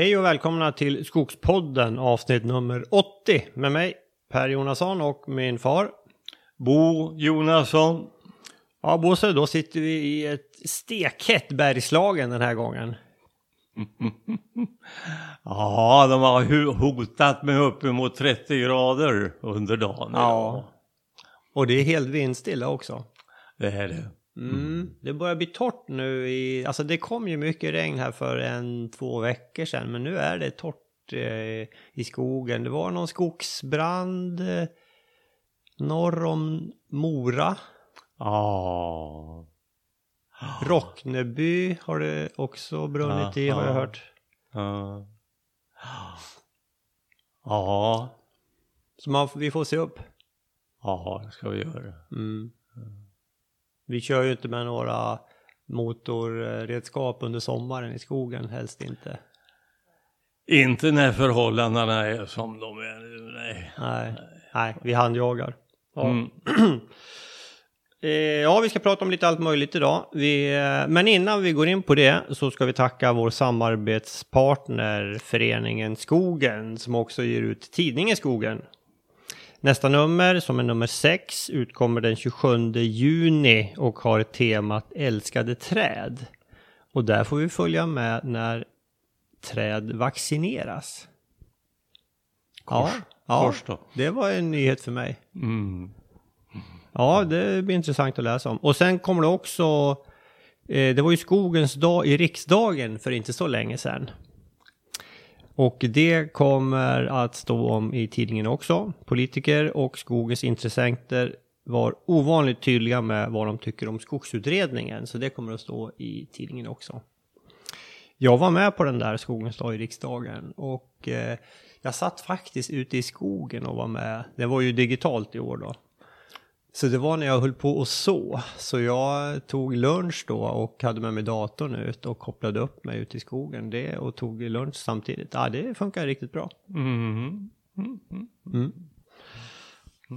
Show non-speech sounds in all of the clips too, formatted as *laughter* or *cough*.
Hej och välkomna till Skogspodden avsnitt nummer 80 med mig Per Jonasson och min far. Bo Jonasson. Ja Bosse, då sitter vi i ett stekhett Bergslagen den här gången. *laughs* Ja, de har hotat med uppemot 30 grader under dagen. Ja. Och det är helt vindstilla också. Det är det. Mm. Det börjar bli torrt nu i, alltså det kom ju mycket regn här för en, två veckor sedan men nu är det torrt eh, i skogen. Det var någon skogsbrand eh, norr om Mora. Ja. Rockneby har det också brunnit i har jag Aha. hört. Ja. Ja. Så man, vi får se upp. Ja, det ska vi göra. Mm. Vi kör ju inte med några motorredskap under sommaren i skogen, helst inte. Inte när förhållandena är som de är nu, nej. Nej, nej vi handjagar. Ja. Mm. *clears throat* Eh, ja, vi ska prata om lite allt möjligt idag. Vi, eh, men innan vi går in på det så ska vi tacka vår samarbetspartner Föreningen Skogen som också ger ut tidningen Skogen. Nästa nummer, som är nummer 6, utkommer den 27 juni och har temat Älskade träd. Och där får vi följa med när träd vaccineras. Ja, ja, Kors då. det var en nyhet för mig. Mm. Ja, det blir intressant att läsa om. Och sen kommer det också, eh, det var ju skogens dag i riksdagen för inte så länge sedan. Och det kommer att stå om i tidningen också. Politiker och skogens intressenter var ovanligt tydliga med vad de tycker om skogsutredningen. Så det kommer att stå i tidningen också. Jag var med på den där skogens dag i riksdagen och eh, jag satt faktiskt ute i skogen och var med. Det var ju digitalt i år då. Så det var när jag höll på och så. Så jag tog lunch då och hade med mig datorn ut och kopplade upp mig ute i skogen. Det och tog lunch samtidigt. Ja, det funkar riktigt bra. Mm. Mm.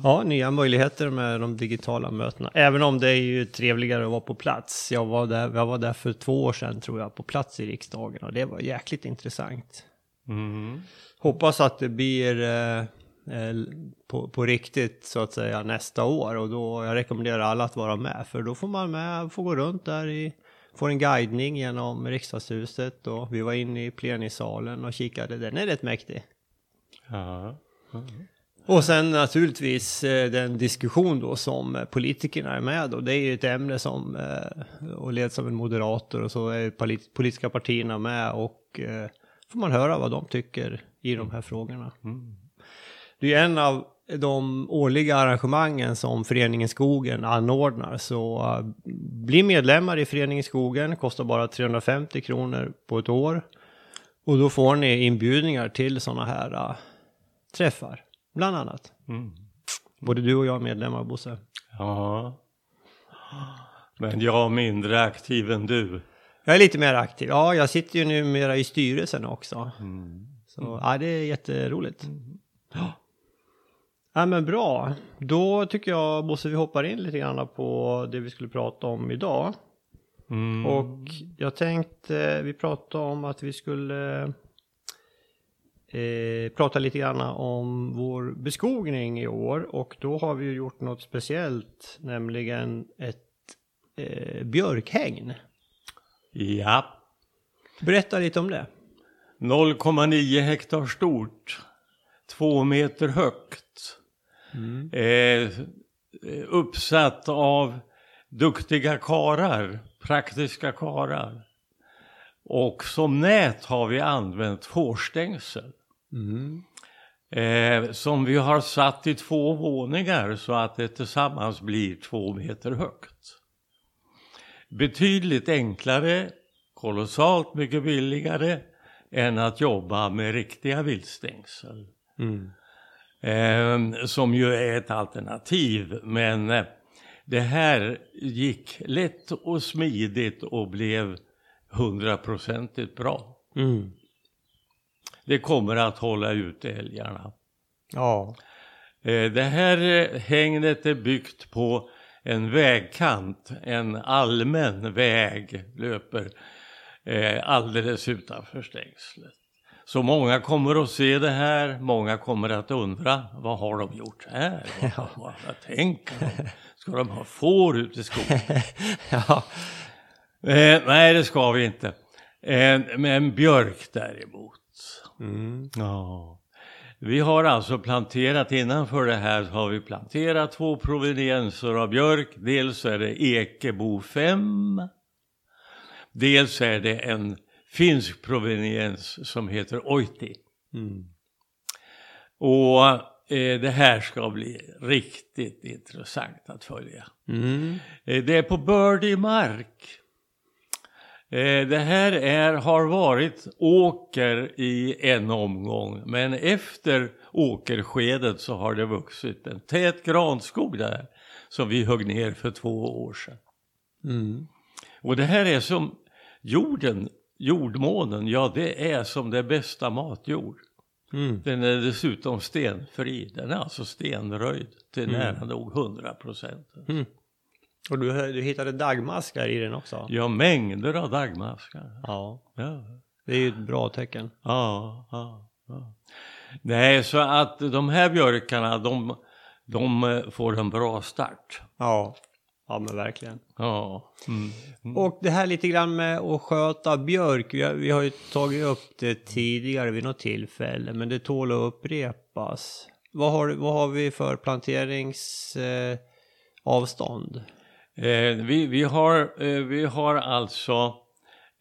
Ja, nya möjligheter med de digitala mötena. Även om det är ju trevligare att vara på plats. Jag var där, jag var där för två år sedan tror jag på plats i riksdagen och det var jäkligt intressant. Mm. Hoppas att det blir eh, eh, på, på riktigt så att säga nästa år och då jag rekommenderar alla att vara med för då får man med, får gå runt där i, får en guidning genom riksdagshuset och vi var inne i plenisalen och kikade, den är rätt mäktig. Ja. Och sen naturligtvis eh, den diskussion då som eh, politikerna är med och det är ju ett ämne som eh, och leds av en moderator och så är polit- politiska partierna med och eh, får man höra vad de tycker i de här frågorna. Mm. Det är en av de årliga arrangemangen som Föreningen Skogen anordnar. Så uh, bli medlemmar i Föreningen Skogen, kostar bara 350 kronor på ett år. Och då får ni inbjudningar till sådana här uh, träffar, bland annat. Mm. Både du och jag är medlemmar, Bosse. Ja. Men jag är mindre aktiv än du. Jag är lite mer aktiv. Ja, jag sitter ju numera i styrelsen också. Mm. Så ja, det är jätteroligt. Ja. Ja, men bra. Då tycker jag, Bosse, vi hoppar in lite grann på det vi skulle prata om idag. Mm. Och jag tänkte, vi pratade om att vi skulle eh, prata lite grann om vår beskogning i år. Och då har vi ju gjort något speciellt, nämligen ett eh, björkhägn. Ja. Berätta lite om det. 0,9 hektar stort. Två meter högt. Eh, uppsatt av duktiga karar, praktiska karar. Och som nät har vi använt fårstängsel. Eh, som vi har satt i två våningar så att det tillsammans blir två meter högt. Betydligt enklare, kolossalt mycket billigare än att jobba med riktiga viltstängsel. Mm. Eh, som ju är ett alternativ. Men eh, det här gick lätt och smidigt och blev hundraprocentigt bra. Mm. Det kommer att hålla ut älgarna. Ja. Eh, Det här eh, hängnet är byggt på en vägkant, en allmän väg löper alldeles utanför stängslet. Så många kommer att se det här, många kommer att undra, vad har de gjort här? *laughs* Vad, vad, vad tänker de? Ska de ha får ute i skogen? *laughs* ja. Eh, nej, det ska vi inte. Eh, men björk däremot. Mm. Ja. Vi har alltså planterat, innanför det här har vi planterat två provenienser av björk. Dels är det Ekebo 5. Dels är det en finsk proveniens som heter Oiti. Mm. Och eh, det här ska bli riktigt intressant att följa. Mm. Eh, det är på bördig mark. Eh, det här är, har varit åker i en omgång men efter åkerskedet så har det vuxit en tät granskog där som vi högg ner för två år sedan. Mm. Och det här är som jorden, jordmånen, ja det är som det bästa matjord. Mm. Den är dessutom stenfri, den är alltså stenröjd till nära nog 100 procent. Mm. Och du, du hittade dagmaskar i den också? Ja, mängder av dagmaskar. Ja. Ja. Det är ju ett bra tecken. Ja, ja, ja. Nej, så att de här björkarna, de, de får en bra start. Ja. Ja men verkligen. Ja. Mm. Mm. Och det här lite grann med att sköta björk. Vi har, vi har ju tagit upp det tidigare vid något tillfälle. Men det tål att upprepas. Vad har, vad har vi för planteringsavstånd? Eh? Eh, vi, vi, har, eh, vi har alltså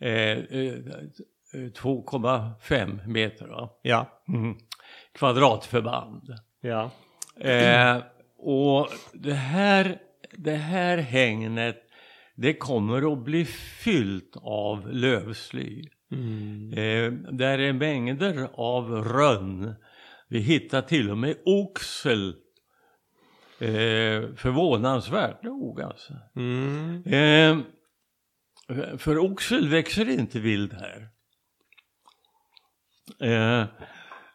eh, eh, 2,5 meter va? Ja. Mm. kvadratförband. Ja. Eh, och det här, det här hängnet det kommer att bli fyllt av lövsly. Mm. Eh, där är mängder av rönn. Vi hittar till och med oxel. Eh, förvånansvärt nog alltså. Mm. Eh, för oxel växer inte vild här.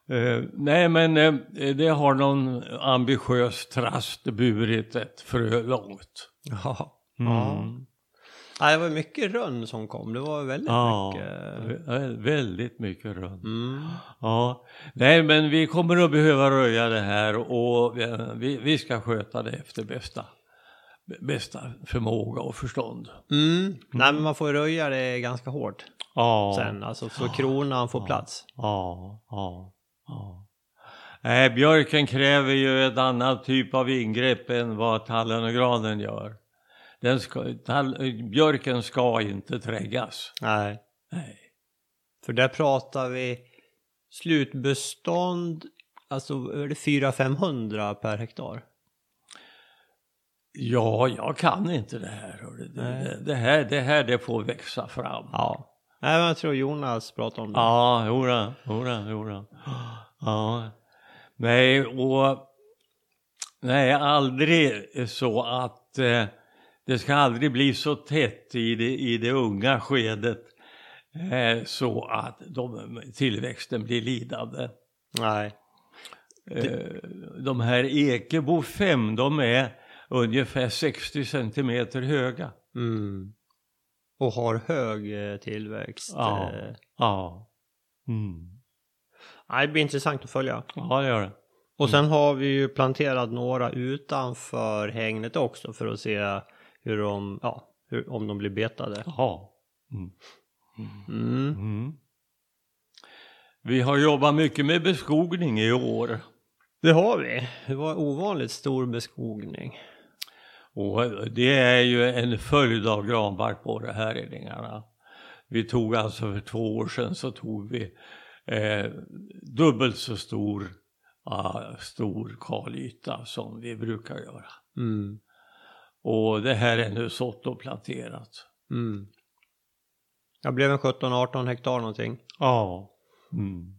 Eh, nej men eh, det har någon ambitiös trast burit ett frö långt. Ja. Mm. ja. Ja, det var mycket rönn som kom. Det var väldigt Ja, mycket. vä- väldigt mycket rönn. Mm. Ja, nej men vi kommer att behöva röja det här och vi, vi ska sköta det efter bästa, bästa förmåga och förstånd. Mm. Nej men man får röja det ganska hårt Ja, sen. Alltså så kronan får plats. ja, ja, ja. Nej, björken kräver ju ett annat typ av ingrepp än vad tallen och granen gör. Den ska, tall, björken ska inte träggas. Nej. Nej. För där pratar vi slutbestånd. Alltså är det 400-500 per hektar? Ja, jag kan inte det här. Det, det, det här. Det här det får växa fram. Ja. Nej men jag tror Jonas pratar om det. Ja, jodå, jodå, jodå. Ja. Nej, och nej, aldrig så att eh, det ska aldrig bli så tätt i det, i det unga skedet eh, så att de, tillväxten blir lidande. Nej. Eh, de här Ekebo 5, de är ungefär 60 centimeter höga. Mm. Och har hög eh, tillväxt. Ja. Eh, Ja. Mm. Det blir intressant att följa. Ja, det gör det. Och sen har vi ju planterat några utanför hängnet också för att se hur de, ja, hur, om de blir betade. Ja. Mm. Mm. Mm. Vi har jobbat mycket med beskogning i år. Det har vi. Det var ovanligt stor beskogning. Och det är ju en följd av granbarkborrehärjningarna. Vi tog alltså för två år sedan så tog vi eh, dubbelt så stor, ah, stor kalyta som vi brukar göra. Mm. Och det här är nu sått och planterat. Mm. Jag blev en 17-18 hektar någonting. Ja. Mm.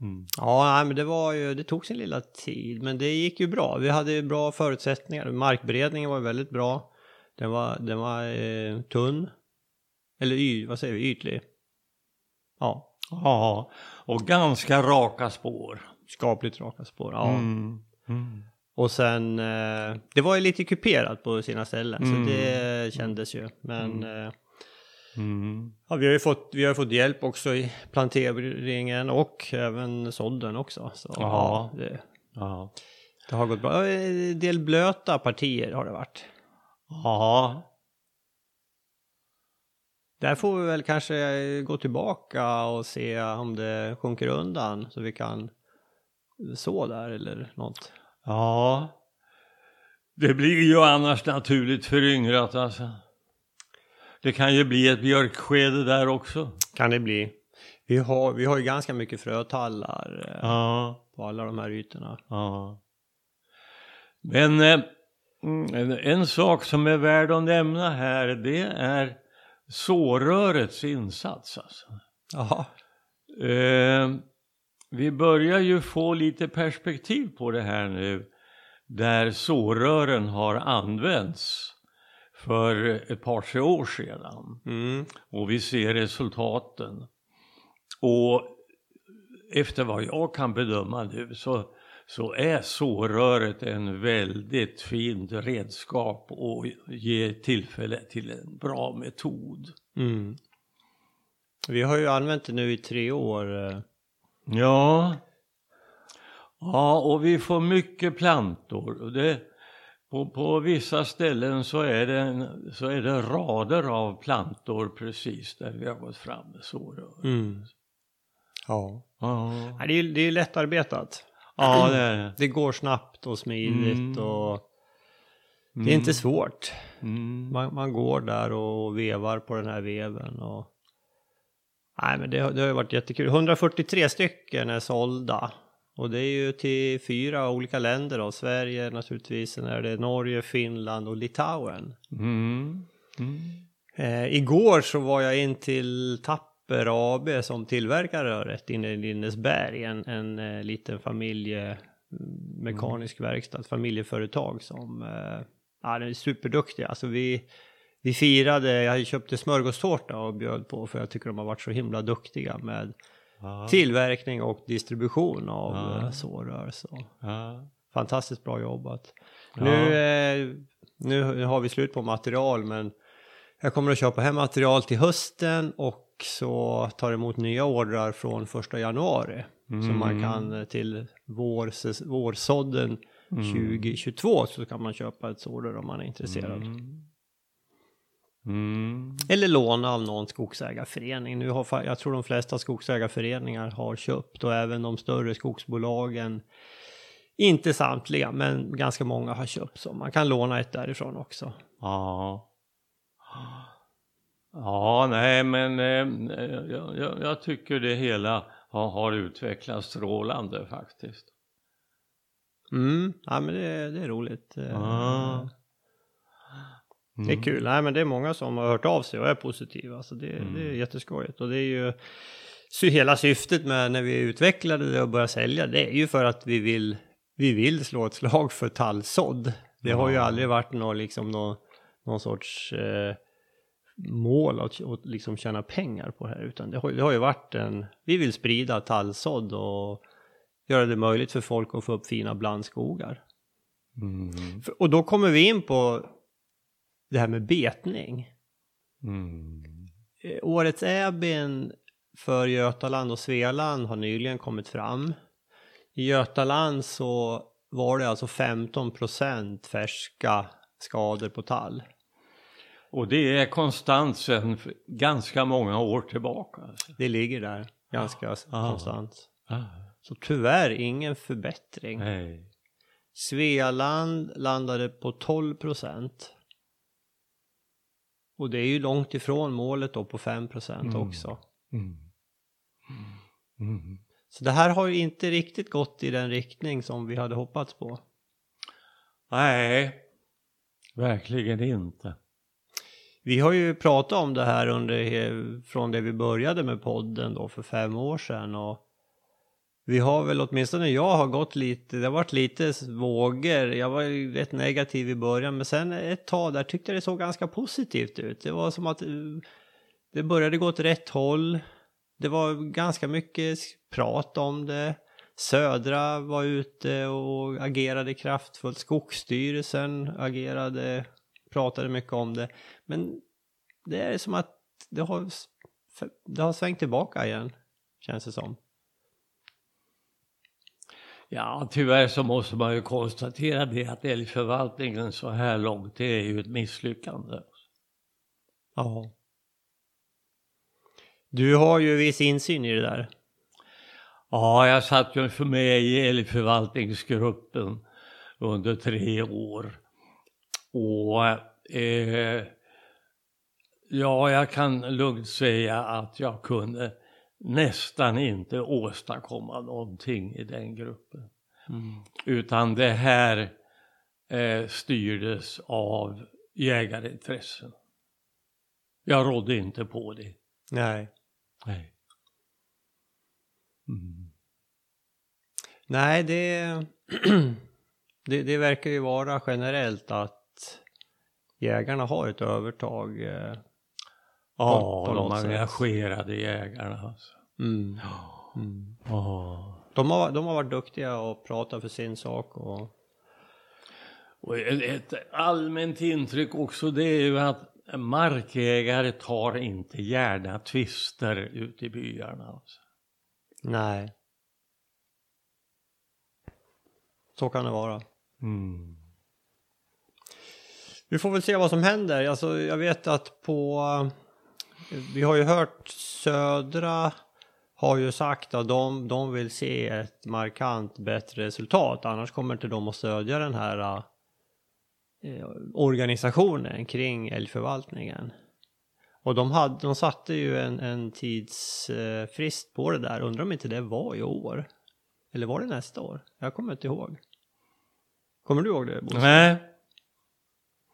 Mm. Ja, men det var ju, det tog sin lilla tid, men det gick ju bra. Vi hade ju bra förutsättningar. Markberedningen var väldigt bra. Den var, den var eh, tunn. Eller y, vad säger vi, ytlig. Ja, Ja, och ganska raka spår. skapligt raka spår. Ja. Mm. Mm. Och sen, eh, det var ju lite kuperat på sina ställen, Mm. så det kändes ju. Men eh, Mm. Ja, vi har ju fått, vi har fått hjälp också i planteringen och även sådden också. Så, Ja. det, Ja. det har gått bra. En del blöta partier har det varit. ja. Där får vi väl kanske gå tillbaka och se om det sjunker undan så vi kan så där eller något. Ja. Det blir ju annars naturligt föryngrat alltså. Det kan ju bli ett björkskede där också. Kan det bli. Vi har, vi har ju ganska mycket frötallar eh, Ja. på alla de här ytorna. Ja. Men eh, mm, en, en sak som är värd att nämna här det är sårörets insats. Alltså. Ja. Eh, vi börjar ju få lite perspektiv på det här nu där sårören har använts för ett par tre år sedan Mm. och vi ser resultaten. Och efter vad jag kan bedöma nu så, så är såröret en väldigt fint redskap och ger tillfälle till en bra metod. Mm. Vi har ju använt det nu i tre år. eh. Ja. Ja, och vi får mycket plantor. Och det, på, på vissa ställen så är, det en, så är det rader av plantor precis där vi har gått fram med sårör. Mm. Ja. Ja. Det är, det är lättarbetat. ja, det är det. Det går snabbt och smidigt Mm. och det är inte svårt. Mm. Man, man går där och vevar på den här veven och Nej men det, har- det har ju varit jättekul. 143 stycken är sålda. Och det är ju till fyra olika länder då. Sverige naturligtvis, sen är det Norge, Finland och Litauen. Mm. Mm. Eh, igår så var jag in till Tapper AB som tillverkar röret inne i Lindesberg. En, en eh, liten familje mekanisk verkstad, ett familjeföretag som eh, ja, den är superduktiga. Alltså vi, vi firade, jag köpte smörgåstårta och bjöd på för jag tycker de har varit så himla duktiga med Ja. tillverkning och distribution av Ja. ja. sårör. Så. Ja. Fantastiskt bra jobbat. Nu, eh, nu har vi slut på material men jag kommer att köpa hem material till hösten och så tar emot nya ordrar från första januari. Så Mm. man kan eh, till vår, vårsådden Mm. 2022 så kan man köpa ett sårör om man är intresserad. Mm. Mm. Eller låna av någon skogsägarförening. Nu har, jag tror de flesta skogsägarföreningar har köpt och även de större skogsbolagen. Inte samtliga, men ganska många har köpt så man kan låna ett därifrån också. Ja. Ja, nej, men eh, jag, jag, jag tycker det hela har, har utvecklats strålande faktiskt. Mm, ja men det, det är roligt. Eh, Ah. Det är kul. Nej men det är många som har hört av sig och är positiva. Så det, Mm. det är jätteskojigt. Och det är ju så hela syftet med när vi utvecklade det och började sälja. Det är ju för att vi vill, vi vill slå ett slag för tallsådd. Det har ju aldrig varit någon, liksom, någon, någon sorts eh, mål att, att liksom tjäna pengar på det här. Utan det har, det har ju varit en, vi vill sprida tallsådd och göra det möjligt för folk att få upp fina blandskogar. Mm. Och då kommer vi in på det här med betning. Mm. Eh, Årets Äbin för Götaland och Svealand har nyligen kommit fram. I Götaland så var det alltså 15% färska skador på tall. Och det är konstant sedan ganska många år tillbaka. Alltså. Det ligger där ganska Ah. konstant. Ah, Så tyvärr ingen förbättring. nej. Svealand landade på 12%. Och det är ju långt ifrån målet då på 5% Mm. också. Mm. Mm. Så det här har ju inte riktigt gått i den riktning som vi hade hoppats på. Nej, verkligen inte. Vi har ju pratat om det här under, från det vi började med podden då för fem år sedan och vi har väl åtminstone jag har gått lite, det har varit lite vågor. Jag var ju rätt negativ i början men sen ett tag där tyckte jag det såg ganska positivt ut. Det var som att eh, det började gå åt rätt håll. Det var ganska mycket prat om det. Södra var ute och agerade kraftfullt. Skogsstyrelsen agerade, pratade mycket om det. Men det är som att det har, det har svängt tillbaka igen, känns det som. Ja, tyvärr så måste man ju konstatera det att älgförvaltningen så här långt, det är ju ett misslyckande. Ja. Du har ju viss insyn i det där. Ja, jag satt ju för mig i älgförvaltningsgruppen under tre år. Och eh, ja, jag kan lugnt säga att jag kunde nästan inte åstadkomma någonting i den gruppen. Mm. Utan det här eh, styrdes av jägarintressen. Jag rådde inte på det. Nej. Nej. Mm. Nej, det, *clears throat* det, det, verkar ju vara generellt att jägarna har ett övertag. Ja, de engagerade jägarna. Alltså. Mm. Mm. Oh. De, har, de har varit duktiga och pratat för sin sak. Och... och ett allmänt intryck också det är ju att markägare tar inte gärna tvister ute i byarna. Alltså. Nej. Så kan det vara. Mm. Vi får väl se vad som händer. Alltså, jag vet att på... Vi har ju hört Södra har ju sagt att de, de vill se ett markant bättre resultat. Annars kommer inte de att stödja den här eh, organisationen kring älgförvaltningen. Och de, hade, de satte ju en, en tidsfrist på det där. Undrar om inte det var i år? Eller var det nästa år? Jag kommer inte ihåg. Kommer du ihåg det Bosse? Nej.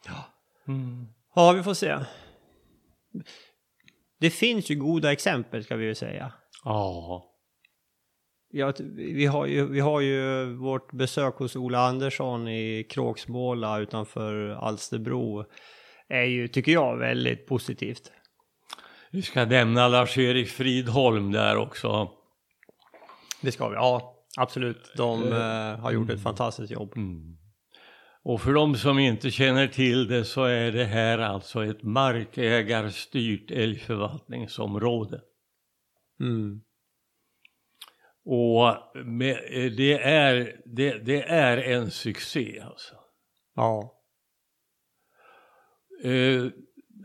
Ja. Mm. ja, vi får se. Det finns ju goda exempel ska vi ju säga. Ja. Ja, vi, har ju, vi har ju vårt besök hos Ola Andersson i Kråksmåla utanför Alsterbro. är ju, tycker jag, väldigt positivt. Vi ska nämna Lars-Erik Fridholm där också. Det ska vi, ja absolut. De uh, har gjort ett mm. fantastiskt jobb. Mm. Och för de som inte känner till det så är det här alltså ett markägarstyrt älgförvaltningsområde. Mm. Och det, är, det, det, är en succé alltså. Ja. Uh,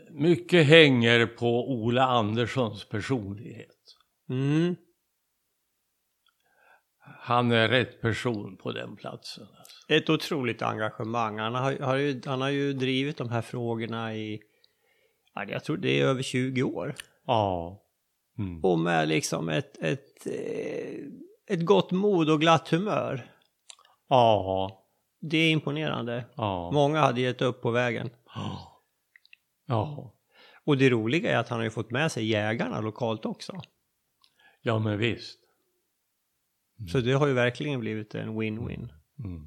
mycket hänger på Ola Anderssons personlighet. Mm. Han är rätt person på den platsen. Alltså. Ett otroligt engagemang. Han har, har ju, han har ju drivit de här frågorna i, jag tror det är över 20 år. Ja. Mm. Och med liksom ett, ett, eh, ett gott mod och glatt humör. Ja. Det är imponerande. Ja. Många hade gett upp på vägen. Ja. Ja. Och det roliga är att han har ju fått med sig jägarna lokalt också. Ja men visst. Mm. Så det har ju verkligen blivit en win-win. Mm.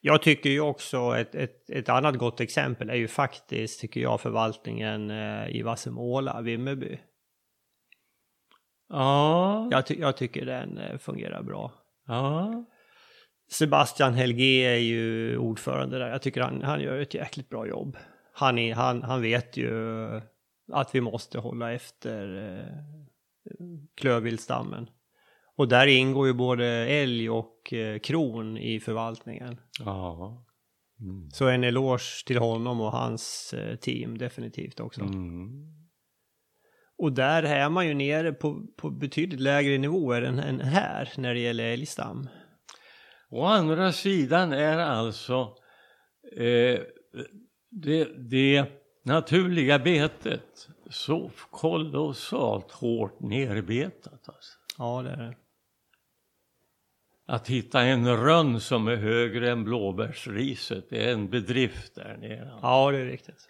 Jag tycker ju också ett, ett, ett annat gott exempel är ju faktiskt, tycker jag, förvaltningen eh, i Vassemåla, Vimmerby. Ja. Jag, ty jag tycker den eh, fungerar bra. Ja. Sebastian Helge är ju ordförande där. Jag tycker han, han gör ett jäkligt bra jobb han, är, han, han vet ju att vi måste hålla efter eh, klövviltstammen. Och där ingår ju både älg och eh, kron i förvaltningen. Ja. Mm. Så en eloge till honom och hans eh, team definitivt också. Mm. Och där är man ju nere på, på betydligt lägre nivåer än, än här när det gäller älgstam. Å andra sidan är alltså eh, det, det naturliga betet så kolossalt hårt nerbetat. Alltså. Ja, det är det. Att hitta en rönn som är högre än blåbärsriset, det är en bedrift där nere. Ja, det är riktigt.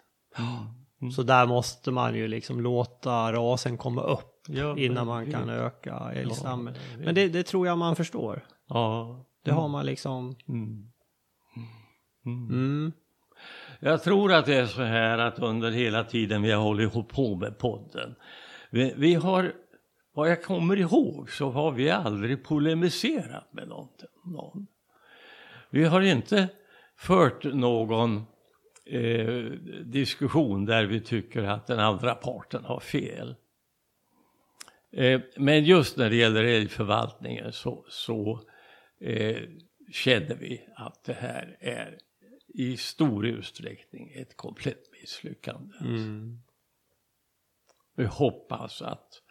Mm. Så där måste man ju liksom låta rasen komma upp ja, innan man kan öka älgstammen. Ja, men det, det, tror jag man förstår. Ja. Det har man liksom... Mm. Mm. mm. Jag tror att det är så här att under hela tiden vi har hållit på med podden, vi, vi har, vad jag kommer ihåg så har vi aldrig polemiserat med någon. Vi har inte fört någon eh, diskussion där vi tycker att den andra parten har fel. Eh, men just när det gäller älgförvaltningen så, så eh, känner vi att det här är i stor utsträckning ett komplett misslyckande. Mm. Vi hoppas att,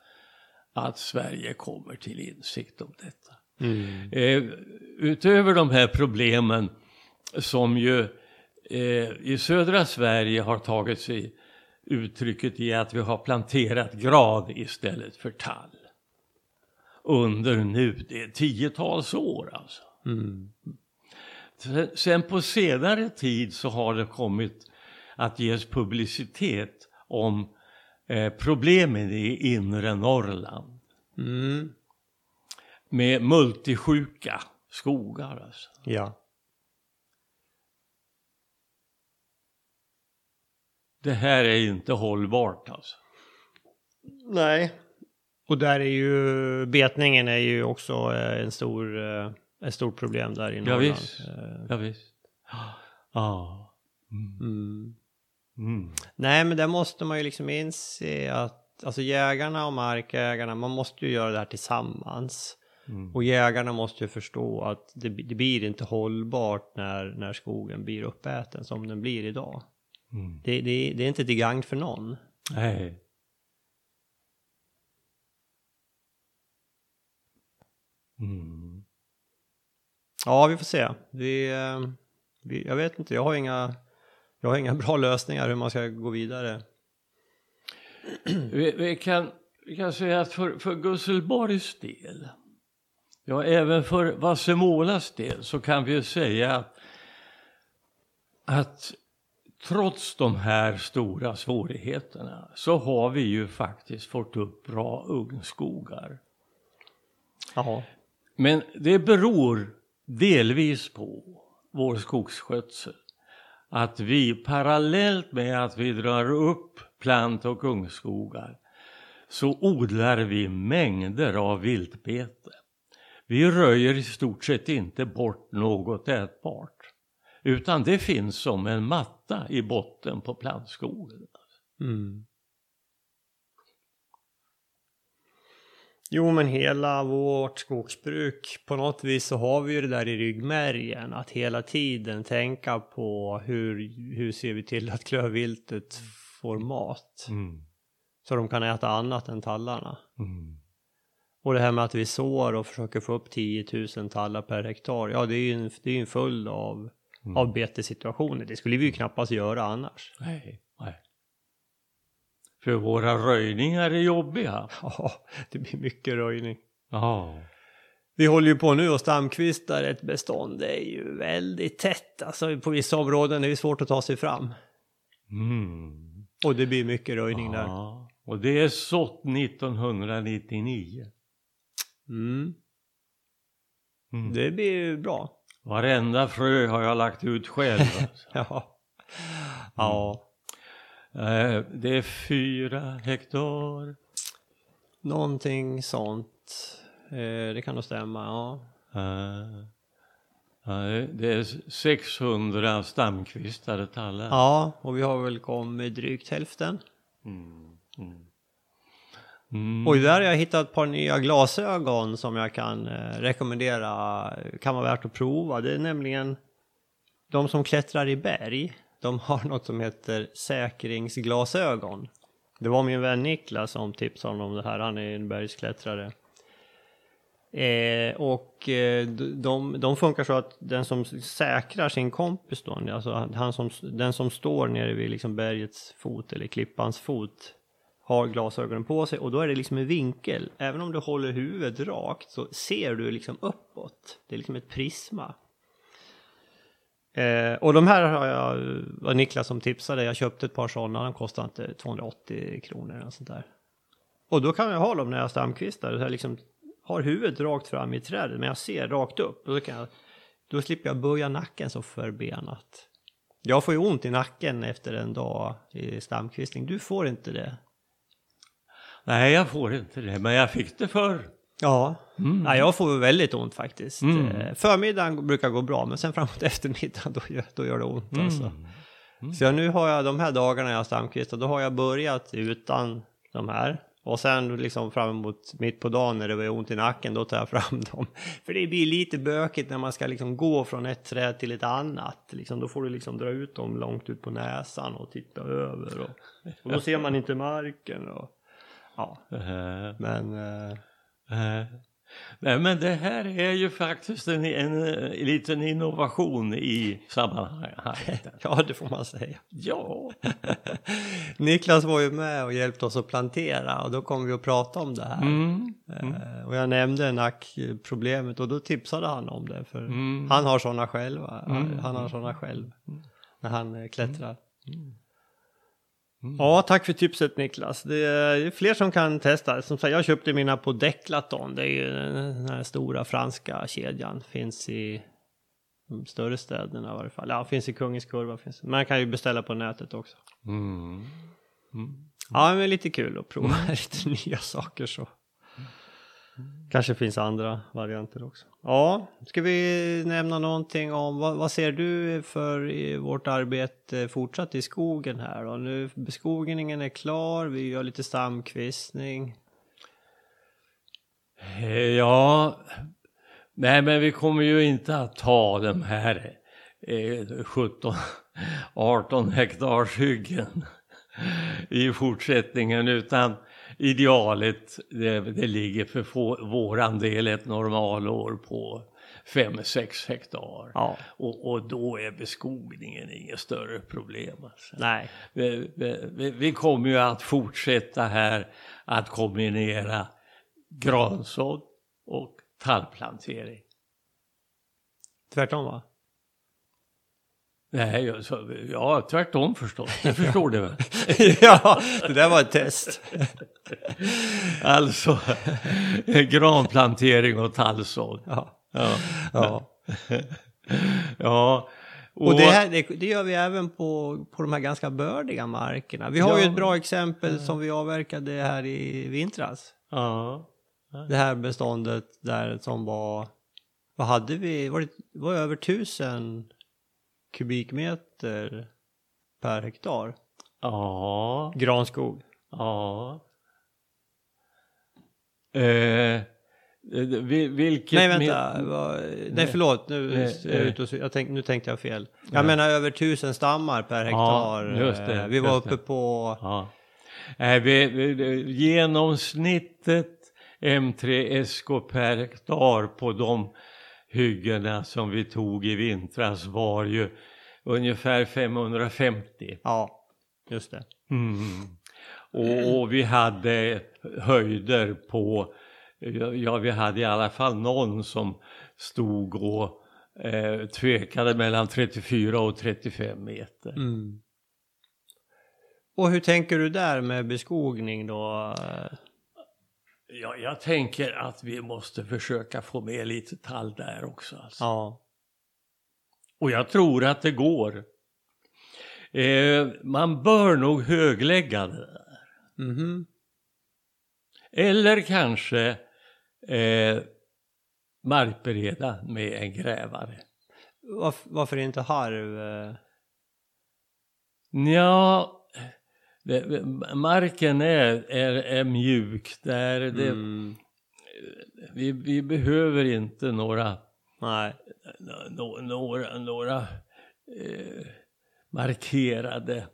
att Sverige kommer till insikt om detta. Mm. Eh, utöver de här problemen som ju eh, i södra Sverige har tagit sig uttrycket i att vi har planterat grad istället för tall. Under nu, det är tiotals år alltså. Mm. Sen- Sen på senare tid så har det kommit att ges publicitet om eh, problemen i inre Norrland Mm. med multisjuka skogar. Alltså. Ja. Det här är inte hållbart alltså. Nej. Och där är ju betningen är ju också eh, en stor, eh, ett stort problem där i Ja, Norrland. visst. Eh, Ja, visst. Ja. Mm. Mm. Mm. Nej, men där måste man ju liksom inse att alltså jägarna och markägarna, man måste ju göra det här tillsammans. Mm. Och jägarna måste ju förstå att det, det blir inte hållbart när, när skogen blir uppäten som den blir idag. Mm. Det, det, det är inte till gagn för någon. Nej. Mm. Ja, vi får se. Vi, eh, vi, jag vet inte, jag har inga, jag har inga bra lösningar hur man ska gå vidare. Vi, vi, kan, vi kan säga att för, för Gusselborgs del, ja även för Vassemålas del så kan vi ju säga att, att trots de här stora svårigheterna så har vi ju faktiskt fått upp bra ungskogar. Jaha. Men det beror delvis på vår skogsskötsel. Att vi parallellt med att vi drar upp plant och ungskogar så odlar vi mängder av viltbete. Vi röjer i stort sett inte bort något ätbart. Utan det finns som en matta i botten på plantskogen. Mm. Jo, men hela vårt skogsbruk, på något vis så har vi ju det där i ryggmärgen, att hela tiden tänka på hur, hur ser vi till att klövviltet får mat, Mm. så de kan äta annat än tallarna. Mm. Och det här med att vi sår och försöker få upp 10 000 tallar per hektar, ja det är ju en, det är en följd av, Mm. av betessituationer. Det skulle vi ju knappast göra annars. Nej. För våra röjningar är jobbiga. *laughs* Ja, det blir mycket röjning. Ja. Vi håller ju på nu och stamkvistar ett bestånd. Det är ju väldigt tätt. Alltså på vissa områden är det svårt att ta sig fram. Mm. Och det blir mycket röjning där. Ja. Och det är sått 1999. Mm. Mm. Det blir ju bra. Varenda frö har jag lagt ut själv. alltså. *laughs* Ja. Ja. Eh, det är fyra hektar. Någonting sånt. Eh, det kan nog stämma, ja. Eh, det är 600 stamkvistade tallar. Ja, och vi har väl kommit drygt hälften. Mm. Mm. Mm. Och där har jag hittat ett par nya glasögon som jag kan rekommendera. Kan vara värt att prova. Det är nämligen de som klättrar i berg. De har något som heter säkringsglasögon. Det var min vän Niklas som tipsade om det här. Han är en bergsklättrare. Eh, och eh, de, de funkar så att den som säkrar sin kompis då, alltså han som, den som står nere vid liksom bergets fot eller klippans fot har glasögonen på sig och då är det liksom en vinkel. Även om du håller huvudet rakt så ser du liksom uppåt. Det är liksom ett prisma. Eh, och de här har jag, var Niklas som tipsade, jag köpte ett par sådana, de kostar inte 280 kronor eller sånt där. Och då kan jag ha dem när jag stamkvistar, så jag liksom har huvudet rakt fram i trädet men jag ser rakt upp. Och då, kan jag, då slipper jag böja nacken så förbenat. Jag får ju ont i nacken efter en dag i stamkvistning, du får inte det. Nej, jag får inte det, men jag fick det förr. Ja, Mm. ja jag får väldigt ont faktiskt. Mm. Eh, Förmiddagen brukar gå bra, men sen framåt *laughs* eftermiddagen då gör, då gör det ont. Alltså. Mm. Så jag, nu har jag de här dagarna jag har stamkvistar, då har jag börjat utan de här. Och sen liksom fram emot mitt på dagen när det var ont i nacken, då tar jag fram *laughs* dem. För det blir lite bökigt när man ska liksom gå från ett träd till ett annat. Liksom, då får du liksom dra ut dem långt ut på näsan och titta över. Och, och då ser man inte marken. Och, ja, men... Eh. Nej, men det här är ju faktiskt en, en, eh, liten innovation i sammanhanget. *laughs* ja, det får man säga. Ja, *laughs* Niklas var ju med och hjälpte oss att plantera och då kom vi att prata om det här. mm. Eh, Och jag nämnde nackproblemet och då tipsade han om det. För Mm. han har sådana själva. Han, Mm. han har sådana själv. När han eh, klättrar. Mm. Ja, tack för tipset Niklas. Det är fler som kan testa. Som sagt, jag köpte mina på Declaton. Det är ju den här stora franska kedjan. Finns i de större städerna i varje fall. Ja, finns i Kungens Kurva. Finns. Man kan ju beställa på nätet också. Mm. Mm. Ja, men lite kul att prova *laughs* lite nya saker så. Kanske finns andra varianter också. Ja, ska vi nämna någonting om vad, vad ser du för i vårt arbete fortsatt i skogen här då? Nu beskogningen är klar, vi gör lite stamkvistning. Eh, ja, nej men vi kommer ju inte att ta de här eh, 17, 18 hektars hyggen i fortsättningen utan idealet det, det ligger för få, våran del ett normalår på 5-6 hektar. Ja, Och, och då är beskogningen inget större problem. Alltså. nej, Vi, vi, vi- kommer ju att fortsätta här att kombinera gransådd och tallplantering. tvärtom va? Nej, jag sa- ja, tvärtom förstås. Det *laughs* förstår du väl? *laughs* ja, det där var ett test. *laughs* Alltså, granplantering och tallsådd. Ja, Ja. ja. ja. Och det, här, det, det gör vi även på, på de här ganska bördiga markerna. Vi har ju Ja. ett bra exempel som vi avverkade här i vintras. Ja. Det här beståndet där som var, vad hade vi, var det var över tusen kubikmeter per hektar Ja. granskog. Ja. Eh, vil- vilket... Nej vänta, nej förlåt, nu, Nej, jag eh. ute och, jag tänk, nu tänkte jag fel. Jag Ja. menar över tusen stammar per hektar. just det, Eh, vi var uppe det. på, Ja. Eh, vi, vi, genomsnittet M3 SK per hektar på de hyggena som vi tog i vintras var ju ungefär 550. ja, just det. Mm. Och, och vi hade höjder på, ja vi hade i alla fall någon som stod och eh, tvekade mellan 34 och 35 meter. Mm. Och hur tänker du där med beskogning då? Ja, jag tänker att vi måste försöka få med lite tall där också. Alltså. Ja, Och jag tror att det går. Eh, man bör nog höglägga det där. mhm. Eller kanske eh, markbereda med en grävare. Varf, varför inte harv? eh? Ja, det, marken är, är, är mjuk där. Det, Mm. vi, vi behöver inte några, Nej, nå- några, några eh, markerade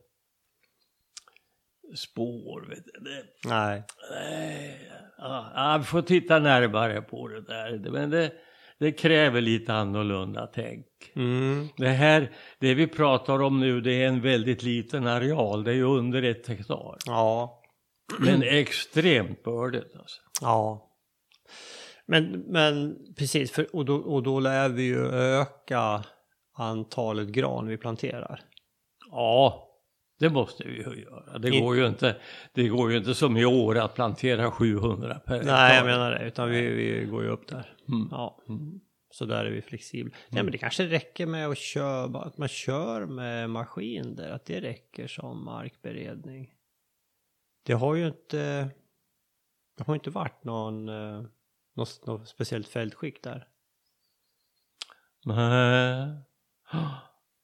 spår. Vet du. Nej. nej, ja, ja, vi får titta närmare på det där. Men det, det kräver lite annorlunda tänk. Mm. Det här, det vi pratar om nu, det är en väldigt liten areal. Det är ju under ett hektar. Ja, Men extremt bördigt alltså. ja. Men, men precis, för, och, då, och då lär vi ju öka antalet gran vi planterar. Ja, det måste vi ju göra. Det går ju inte, det går ju inte som i år att plantera 700 per hektar. Nej, jag menar det, utan vi, vi går ju upp där. Mm. Ja, så där är vi flexibla. Nej, men det kanske räcker med att köra, att man kör med maskin där, att det räcker som markberedning. Det har ju inte, det har inte varit någon, eh, något, något speciellt fältskick där. Nej. *gasps*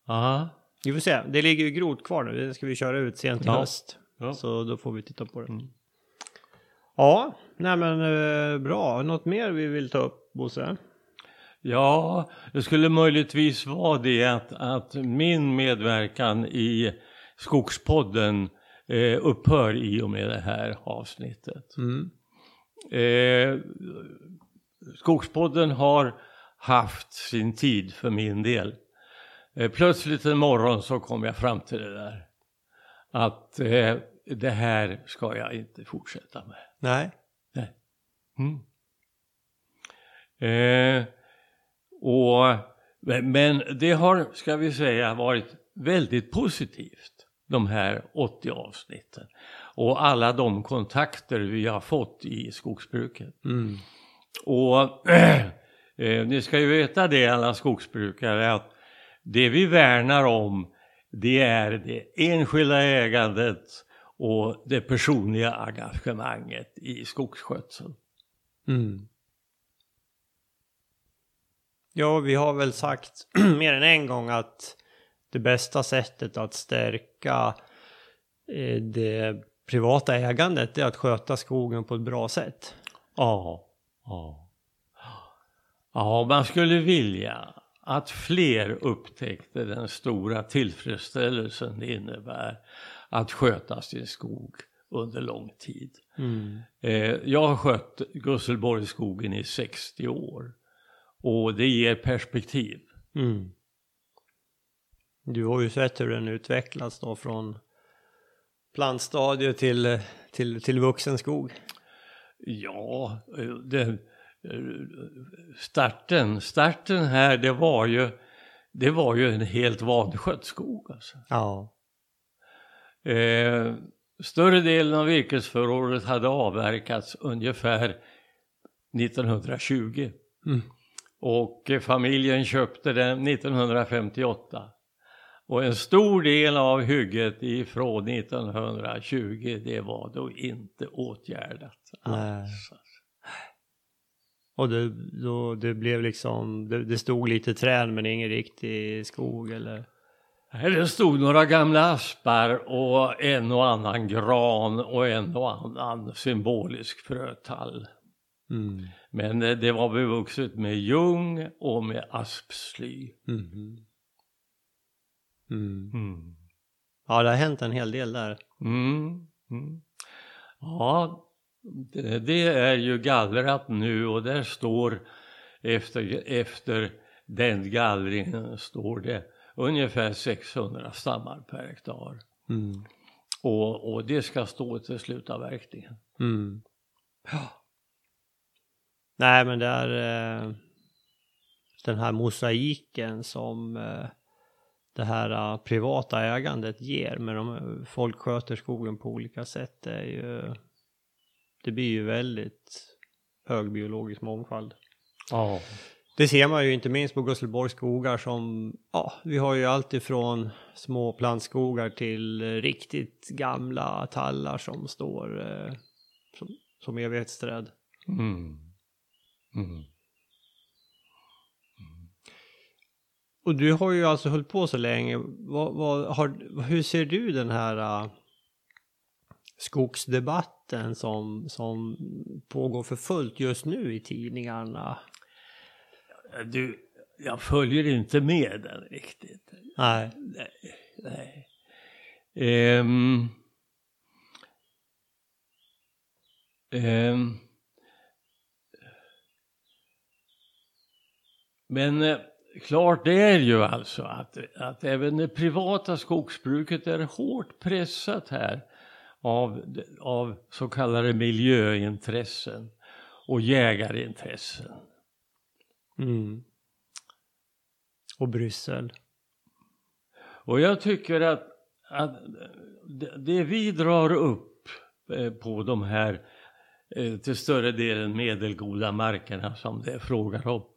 Ja, Vi får se. Det ligger ju grot kvar nu. Det ska vi köra ut sent i Ja. höst. Ja. Så då får vi titta på det. Mm. Ja, nej men eh, bra. Något mer vi vill ta upp, Bosse? Ja, det skulle möjligtvis vara det att, att min medverkan i Skogspodden eh, upphör i och med det här avsnittet. Mm. Eh, Skogspodden har haft sin tid för min del. Eh, plötsligt en morgon så kom jag fram till det där. Att eh, det här ska jag inte fortsätta med. Nej. Nej. Mm. Eh, och, men- men det har, ska vi säga, varit väldigt positivt. De här 80 avsnitten. Och alla de kontakter vi har fått i skogsbruket. Mm. Och *clears throat* eh, ni ska ju veta det alla skogsbrukare att det vi värnar om det är det enskilda ägandet och det personliga engagemanget i skogsskötseln. Mm. Ja, vi har väl sagt *clears throat* mer än en gång att det bästa sättet att stärka eh, det privata ägandet är att sköta skogen på ett bra sätt. Ja, ja. Ja, man skulle vilja att fler upptäckte den stora tillfredsställelsen det innebär att sköta sin skog under lång tid. Eh, jag har skött Gusselborgsskogen i 60 år och det ger perspektiv. Mm. Du har ju sett hur den utvecklas då från plantstadie till, till, till vuxen skog. Ja, det, starten, starten här det var ju, det var ju en helt vanskött skog alltså. Ja. Eh, större delen av virkesförrådet hade avverkats ungefär 1920. Mm. Och eh, familjen köpte den 1958. Och en stor del av hygget ifrån 1920 det var då inte åtgärdat alls. Och det, då, det blev liksom, det, det stod lite träd men ingen riktig skog eller? Det stod några gamla aspar och en och annan gran och en och annan symbolisk frötall. Mm. Men eh, det var bevuxet med ljung och med aspsly. Mhm. Mm. Mm. Ja, det har hänt en hel del där. Mm. Mm. Ja, det, det är ju gallrat nu och där står efter, efter den gallringen står det ungefär 600 stammar per hektar. Mm. Och, och det ska stå till slutavverkningen. Mm. Nej, men det är eh, den här mosaiken som eh, det här eh, privata ägandet ger. Men de, folk sköter skogen på olika sätt. Det, är ju, det blir ju väldigt hög biologisk mångfald. Ja. Det ser man ju inte minst på Gusselborgs skogar som, ja, vi har ju allt ifrån små plantskogar till riktigt gamla tallar som står eh, som, som evighetsträd. Mm. Mm. Och du har ju alltså hållit på så länge. Vad, vad, har, hur ser du den här uh, skogsdebatten som, som pågår för fullt just nu i tidningarna? Du, jag följer inte med den riktigt. Nej. Nej. nej. Ehm. Ehm. Men eh, klart det är ju alltså att, att även det privata skogsbruket är hårt pressat här av, av så kallade miljöintressen och jägarintressen. Mm. Och Bryssel. Och jag tycker att, att det- det vi drar upp eh, på de här eh, till större delen medelgoda markerna som det är frågan om.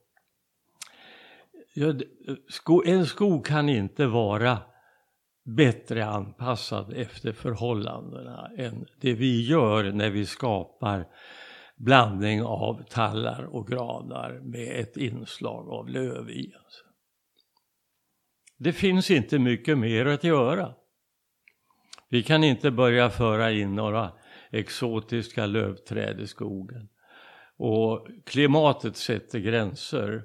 Ja, sko- en skog kan inte vara bättre anpassad efter förhållandena än det vi gör när vi skapar blandning av tallar och granar med ett inslag av löv i. Det finns inte mycket mer att göra. Vi kan inte börja föra in några exotiska lövträd i skogen. Och klimatet sätter gränser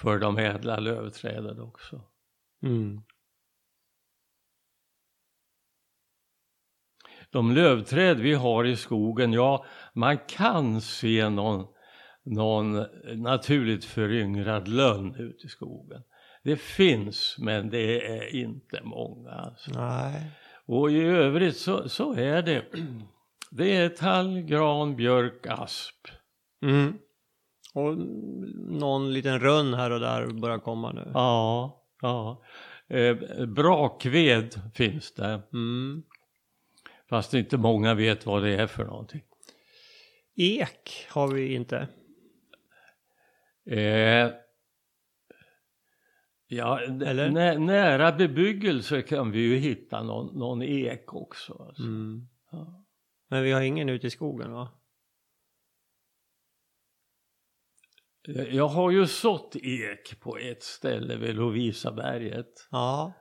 för de ädla lövträden också. Mm. De lövträd vi har i skogen, ja, man kan se någon, någon naturligt föryngrad lönn ute i skogen. Det finns, men det är inte många. Alltså. Nej. Och i övrigt så, så är det, *clears throat* det är tall, gran, björk, asp. Mm. Och någon liten rönn här och där börjar komma nu. Ja, ja. Eh, brakved finns det. Mm. Fast inte många vet vad det är för någonting. Ek har vi inte. Eh, ja, Eller? nä, nära bebyggelse kan vi ju hitta någon, någon ek också. Alltså. Mm. Ja. Men vi har ingen ute i skogen va? Eh, Jag har ju sått ek på ett ställe vid Lovisaberget. Ja.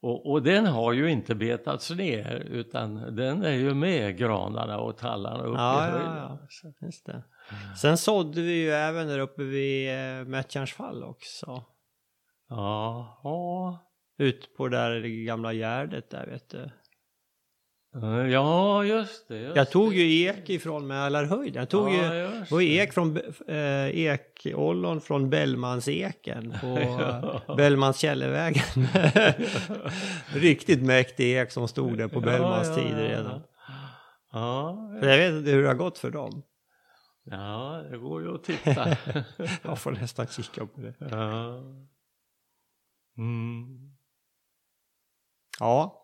Och, och den har ju inte betats ner utan den är ju med granarna och tallarna uppe Ja, i höjden. ja. Så- Just det. Sen sådde vi ju även där uppe vid eh, Mättjarns fall också. Ja. Ut på där det gamla gärdet där vet du. Ja, just det. Just Jag tog det. ju ek ifrån Mälarhöjden. Jag tog Ja, ju var ek från eh, ekollon från Bellmanseken på *laughs* eh, Bellmans källervägen. *laughs* Riktigt mäktig ek som stod där på Bellmans tid redan. Ja, jag vet inte hur det har gått för dem. ja, det går ju att titta. *laughs* Jag får nästan kika på det. ja. Mm. Ja,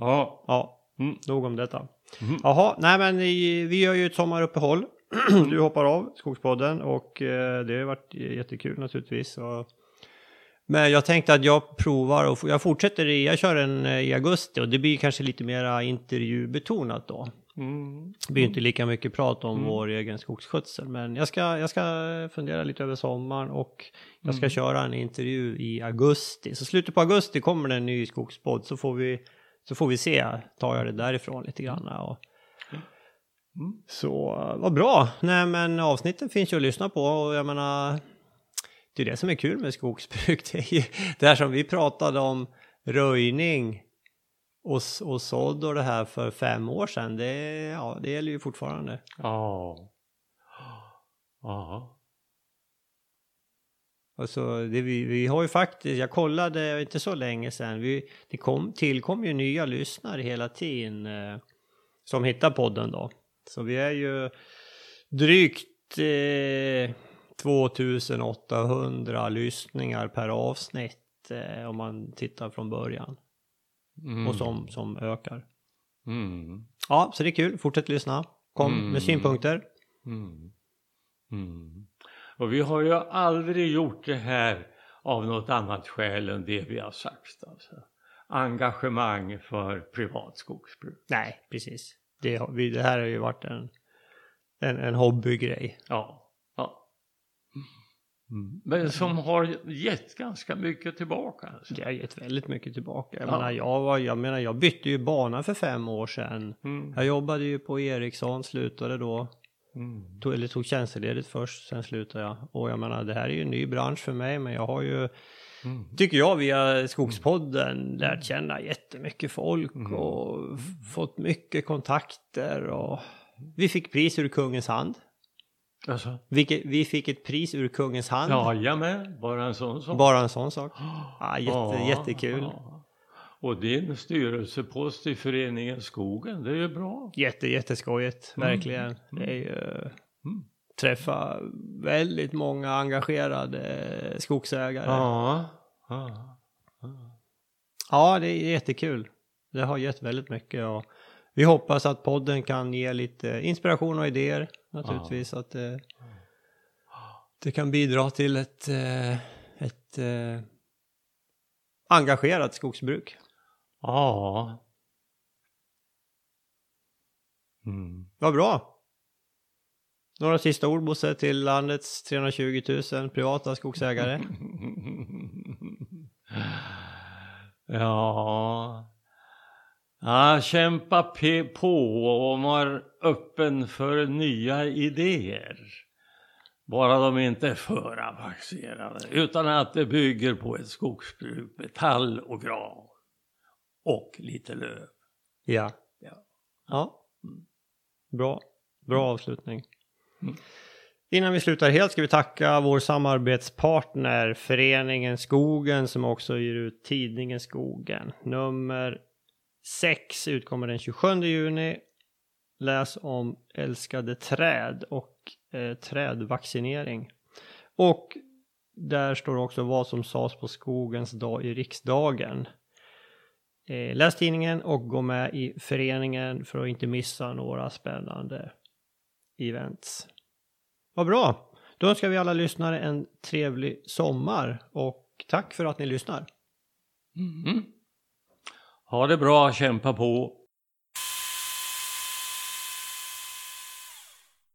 Ja. ja, Mm. nog om detta. Mm. Jaha, nej men vi gör ju ett sommaruppehåll. *clears throat* Du hoppar av Skogspodden och eh, det har varit jättekul naturligtvis. Men jag tänkte att jag provar och jag fortsätter i, jag kör en eh, i augusti och det blir kanske lite mera intervjubetonat då. Mm. Det blir inte lika mycket prat om Mm. vår egen skogsskötsel men jag ska, jag ska fundera lite över sommaren och jag ska Mm. köra en intervju i augusti. Så slutet på augusti kommer det en ny skogspodd så får vi, så får vi se, tar jag det därifrån lite grann. Och, Mm. så vad bra! Nej men avsnitten finns ju att lyssna på och jag menar det är det som är kul med skogsbruk. *laughs* Det är ju det här som vi pratade om röjning och, och sådd och det här för fem år sedan. Det, ja, det gäller ju fortfarande. Ja. Ja. Alltså, det, vi, vi har ju faktiskt, jag kollade inte så länge sedan, vi, det kom, tillkom ju nya lyssnare hela tiden eh, som hittar podden då. Så vi är ju drygt eh, 2800 lyssningar per avsnitt eh, om man tittar från början Mm. och som, som ökar. Mm. Ja, så det är kul, fortsätt lyssna. Kom Mm. med synpunkter. Och vi har ju aldrig gjort det här av något annat skäl än det vi har sagt. Alltså. Engagemang för privat skogsbruk. Nej, precis. Det, det här har ju varit en, en, en hobbygrej. Ja. ja. Mm. Men som har gett ganska mycket tillbaka. Alltså. Det har gett väldigt mycket tillbaka. Jag, Ja. menar, jag, var, jag menar, jag bytte ju bana för fem år sedan. Mm. Jag jobbade ju på Ericsson, slutade då. Mm. Tog, eller tog tjänstledigt först, sen slutade jag. Och jag menar, det här är ju en ny bransch för mig, men jag har ju, Mm. tycker jag, via Skogspodden lärt känna jättemycket folk Mm. och fått mycket kontakter. Och vi fick pris ur kungens hand. Alltså, Vilket, vi fick ett pris ur kungens hand. jajamän, bara en sån sak. Bara en sån sak. *gasps* Ja, jätte, jättekul. ja. Och din styrelsepost i föreningen Skogen, det är ju bra. Jätte, jätteskojigt, Mm. verkligen. Det är ju, Mm. träffa väldigt många engagerade skogsägare. Ja. Ja. ja. det är jättekul. Det har gett väldigt mycket och vi hoppas att podden kan ge lite inspiration och idéer naturligtvis. Att eh, det kan bidra till ett, eh, ett eh, engagerat skogsbruk. Ja. Mm. Vad bra! Några sista ord Bosse till landets 320 000 privata skogsägare? *laughs* Ja, ja kämpa på och var öppen för nya idéer. Bara de inte är för avancerade, utan att det bygger på ett skogsbruk med tall och gran och lite löv. Ja. Ja. Ja. Bra. Bra avslutning. Mm. Innan vi slutar helt ska vi tacka vår samarbetspartner Föreningen Skogen som också ger ut tidningen Skogen. Nummer 6 utkommer den 27 juni. Läs om älskade träd och eh, trädvaccinering. Och där står också vad som sades på skogens dag i riksdagen. Eh, läs tidningen och gå med i föreningen för att inte missa några spännande events. Vad bra! Då önskar vi alla lyssnare en trevlig sommar och tack för att ni lyssnar. Mm. Ha det bra, kämpa på.